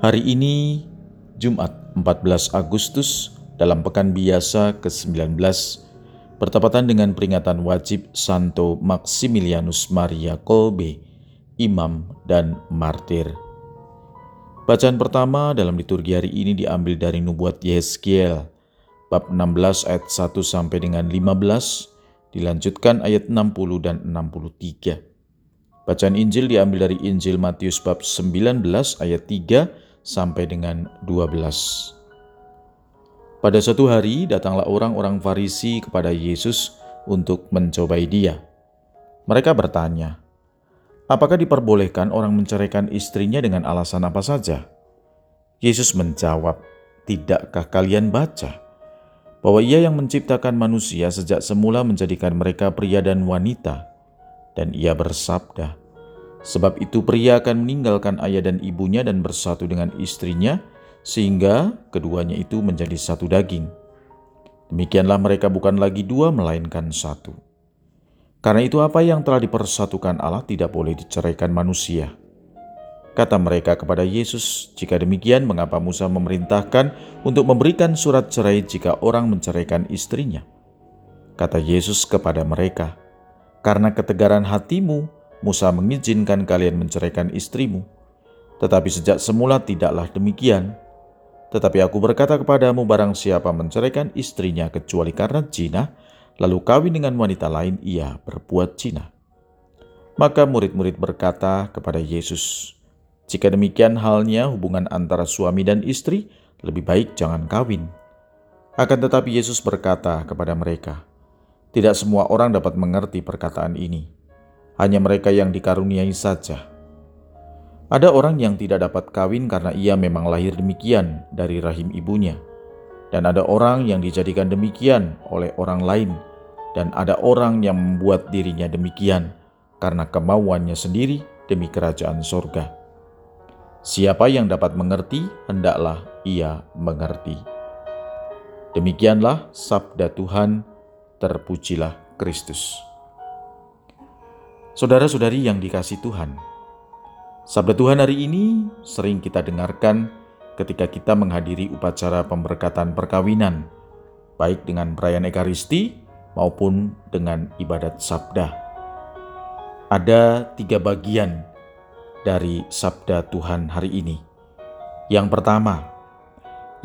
Hari ini Jumat 14 Agustus dalam pekan biasa ke-19 bertepatan dengan peringatan wajib Santo Maximilianus Maria Kolbe, imam dan martir. Bacaan pertama dalam liturgi hari ini diambil dari nubuat Yeskiel, bab 16 ayat 1 sampai dengan 15, dilanjutkan ayat 60 dan 63. Bacaan Injil diambil dari Injil Matius bab 19 ayat 3 sampai dengan 12. Pada suatu hari datanglah orang-orang Farisi kepada Yesus untuk mencobai dia. Mereka bertanya, "Apakah diperbolehkan orang menceraikan istrinya dengan alasan apa saja?" Yesus menjawab, "Tidakkah kalian baca bahwa Ia yang menciptakan manusia sejak semula menjadikan mereka pria dan wanita, dan Ia bersabda, Sebab itu pria akan meninggalkan ayah dan ibunya dan bersatu dengan istrinya, sehingga keduanya itu menjadi satu daging. Demikianlah mereka bukan lagi dua, melainkan satu. Karena itu apa yang telah dipersatukan Allah tidak boleh diceraikan manusia. Kata mereka kepada Yesus, jika demikian mengapa Musa memerintahkan untuk memberikan surat cerai jika orang menceraikan istrinya? Kata Yesus kepada mereka, karena ketegaran hatimu, Musa mengizinkan kalian menceraikan istrimu. Tetapi sejak semula tidaklah demikian. Tetapi aku berkata kepadamu barang siapa menceraikan istrinya kecuali karena zina, lalu kawin dengan wanita lain ia berbuat zina. Maka murid-murid berkata kepada Yesus, Jika demikian halnya hubungan antara suami dan istri, lebih baik jangan kawin. Akan tetapi Yesus berkata kepada mereka, Tidak semua orang dapat mengerti perkataan ini hanya mereka yang dikaruniai saja. Ada orang yang tidak dapat kawin karena ia memang lahir demikian dari rahim ibunya, dan ada orang yang dijadikan demikian oleh orang lain, dan ada orang yang membuat dirinya demikian karena kemauannya sendiri demi kerajaan sorga. Siapa yang dapat mengerti, hendaklah ia mengerti. Demikianlah sabda Tuhan, terpujilah Kristus. Saudara-saudari yang dikasih Tuhan, sabda Tuhan hari ini sering kita dengarkan ketika kita menghadiri upacara pemberkatan perkawinan, baik dengan perayaan Ekaristi maupun dengan ibadat sabda. Ada tiga bagian dari sabda Tuhan hari ini. Yang pertama,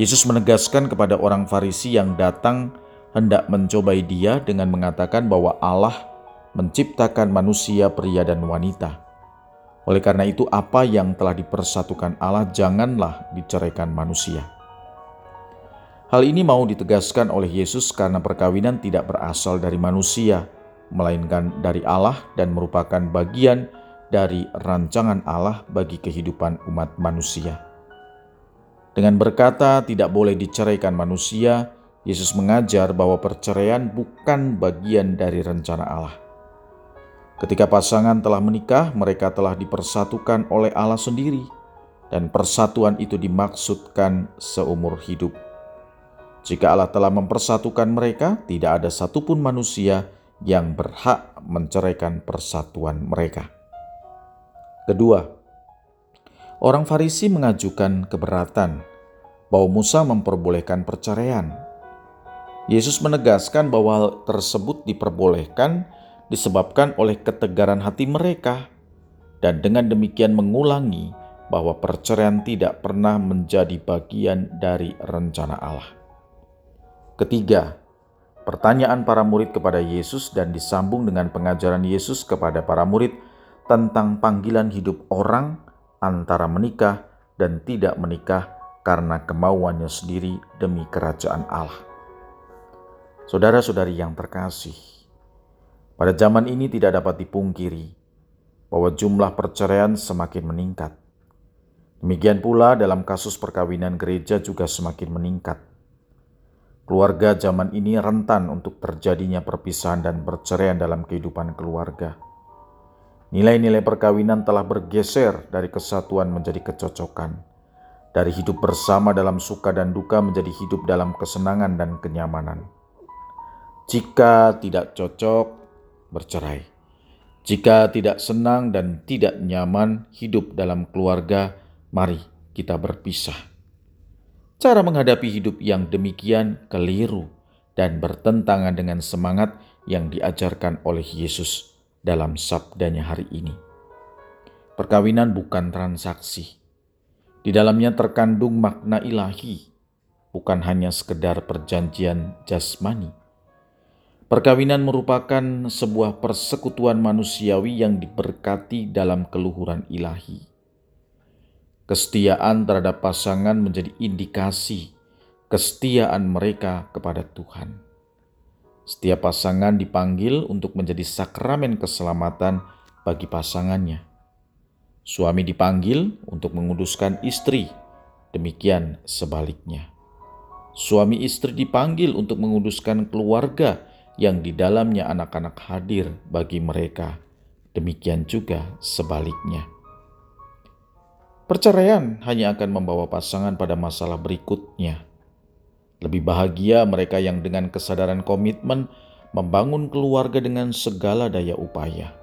Yesus menegaskan kepada orang Farisi yang datang hendak mencobai dia dengan mengatakan bahwa Allah menciptakan manusia pria dan wanita. Oleh karena itu, apa yang telah dipersatukan Allah janganlah diceraikan manusia. Hal ini mau ditegaskan oleh Yesus karena perkawinan tidak berasal dari manusia, melainkan dari Allah dan merupakan bagian dari rancangan Allah bagi kehidupan umat manusia. Dengan berkata tidak boleh diceraikan manusia, Yesus mengajar bahwa perceraian bukan bagian dari rencana Allah. Ketika pasangan telah menikah, mereka telah dipersatukan oleh Allah sendiri, dan persatuan itu dimaksudkan seumur hidup. Jika Allah telah mempersatukan mereka, tidak ada satupun manusia yang berhak menceraikan persatuan mereka. Kedua, orang Farisi mengajukan keberatan bahwa Musa memperbolehkan perceraian. Yesus menegaskan bahwa hal tersebut diperbolehkan disebabkan oleh ketegaran hati mereka, dan dengan demikian mengulangi bahwa perceraian tidak pernah menjadi bagian dari rencana Allah. Ketiga, pertanyaan para murid kepada Yesus dan disambung dengan pengajaran Yesus kepada para murid tentang panggilan hidup orang antara menikah dan tidak menikah karena kemauannya sendiri demi kerajaan Allah. Saudara-saudari yang terkasih, pada zaman ini tidak dapat dipungkiri bahwa jumlah perceraian semakin meningkat. Demikian pula dalam kasus perkawinan gereja juga semakin meningkat. Keluarga zaman ini rentan untuk terjadinya perpisahan dan perceraian dalam kehidupan keluarga. Nilai-nilai perkawinan telah bergeser dari kesatuan menjadi kecocokan, dari hidup bersama dalam suka dan duka menjadi hidup dalam kesenangan dan kenyamanan. Jika tidak cocok, bercerai. Jika tidak senang dan tidak nyaman hidup dalam keluarga, mari kita berpisah. Cara menghadapi hidup yang demikian keliru dan bertentangan dengan semangat yang diajarkan oleh Yesus dalam sabdanya hari ini. Perkawinan bukan transaksi. Di dalamnya terkandung makna ilahi, bukan hanya sekedar perjanjian jasmani. Perkawinan merupakan sebuah persekutuan manusiawi yang diberkati dalam keluhuran ilahi Kesetiaan terhadap pasangan menjadi indikasi kesetiaan mereka kepada Tuhan. Setiap pasangan dipanggil untuk menjadi sakramen keselamatan bagi pasangannya. Suami dipanggil untuk menguduskan istri, demikian sebaliknya. Suami istri dipanggil untuk menguduskan keluarga yang di dalamnya anak-anak hadir bagi mereka, demikian juga sebaliknya. Perceraian hanya akan membawa pasangan pada masalah berikutnya. Lebih bahagia mereka yang dengan kesadaran komitmen membangun keluarga dengan segala daya upaya.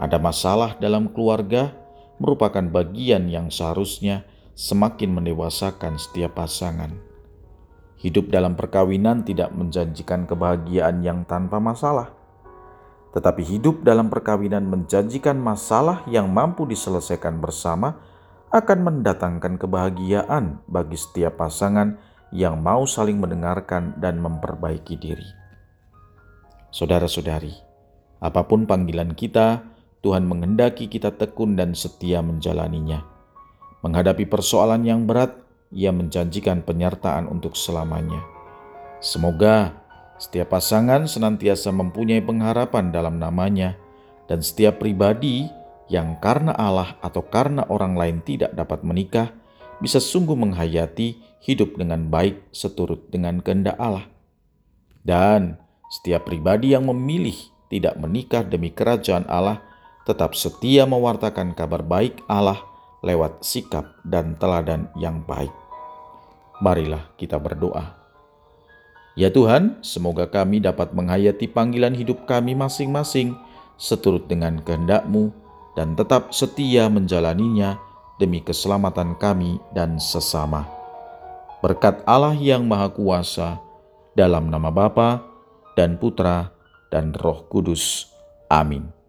Ada masalah dalam keluarga merupakan bagian yang seharusnya semakin mendewasakan setiap pasangan. Hidup dalam perkawinan tidak menjanjikan kebahagiaan yang tanpa masalah, tetapi hidup dalam perkawinan menjanjikan masalah yang mampu diselesaikan bersama akan mendatangkan kebahagiaan bagi setiap pasangan yang mau saling mendengarkan dan memperbaiki diri. Saudara-saudari, apa pun panggilan kita, Tuhan menghendaki kita tekun dan setia menjalaninya. Menghadapi persoalan yang berat, Ia menjanjikan penyertaan untuk selamanya. Semoga setiap pasangan senantiasa mempunyai pengharapan dalam namanya, dan setiap pribadi yang karena Allah atau karena orang lain tidak dapat menikah, bisa sungguh menghayati hidup dengan baik seturut dengan kehendak Allah. Dan setiap pribadi yang memilih tidak menikah demi kerajaan Allah tetap setia mewartakan kabar baik Allah lewat sikap dan teladan yang baik. Marilah kita berdoa. Ya Tuhan, semoga kami dapat menghayati panggilan hidup kami masing-masing seturut dengan kehendak-Mu dan tetap setia menjalaninya demi keselamatan kami dan sesama. Berkat Allah yang Maha Kuasa, dalam nama Bapa dan Putra dan Roh Kudus. Amin.